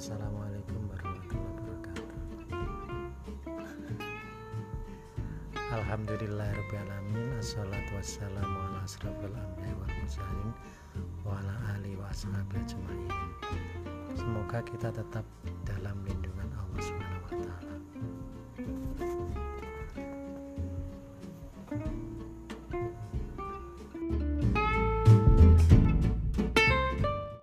Assalamualaikum warahmatullahi wabarakatuh. Alhamdulillahirobbilalamin. Assalatu wassalamu ala asrafil anbiya wa wa ala ahli wa Semoga kita tetap dalam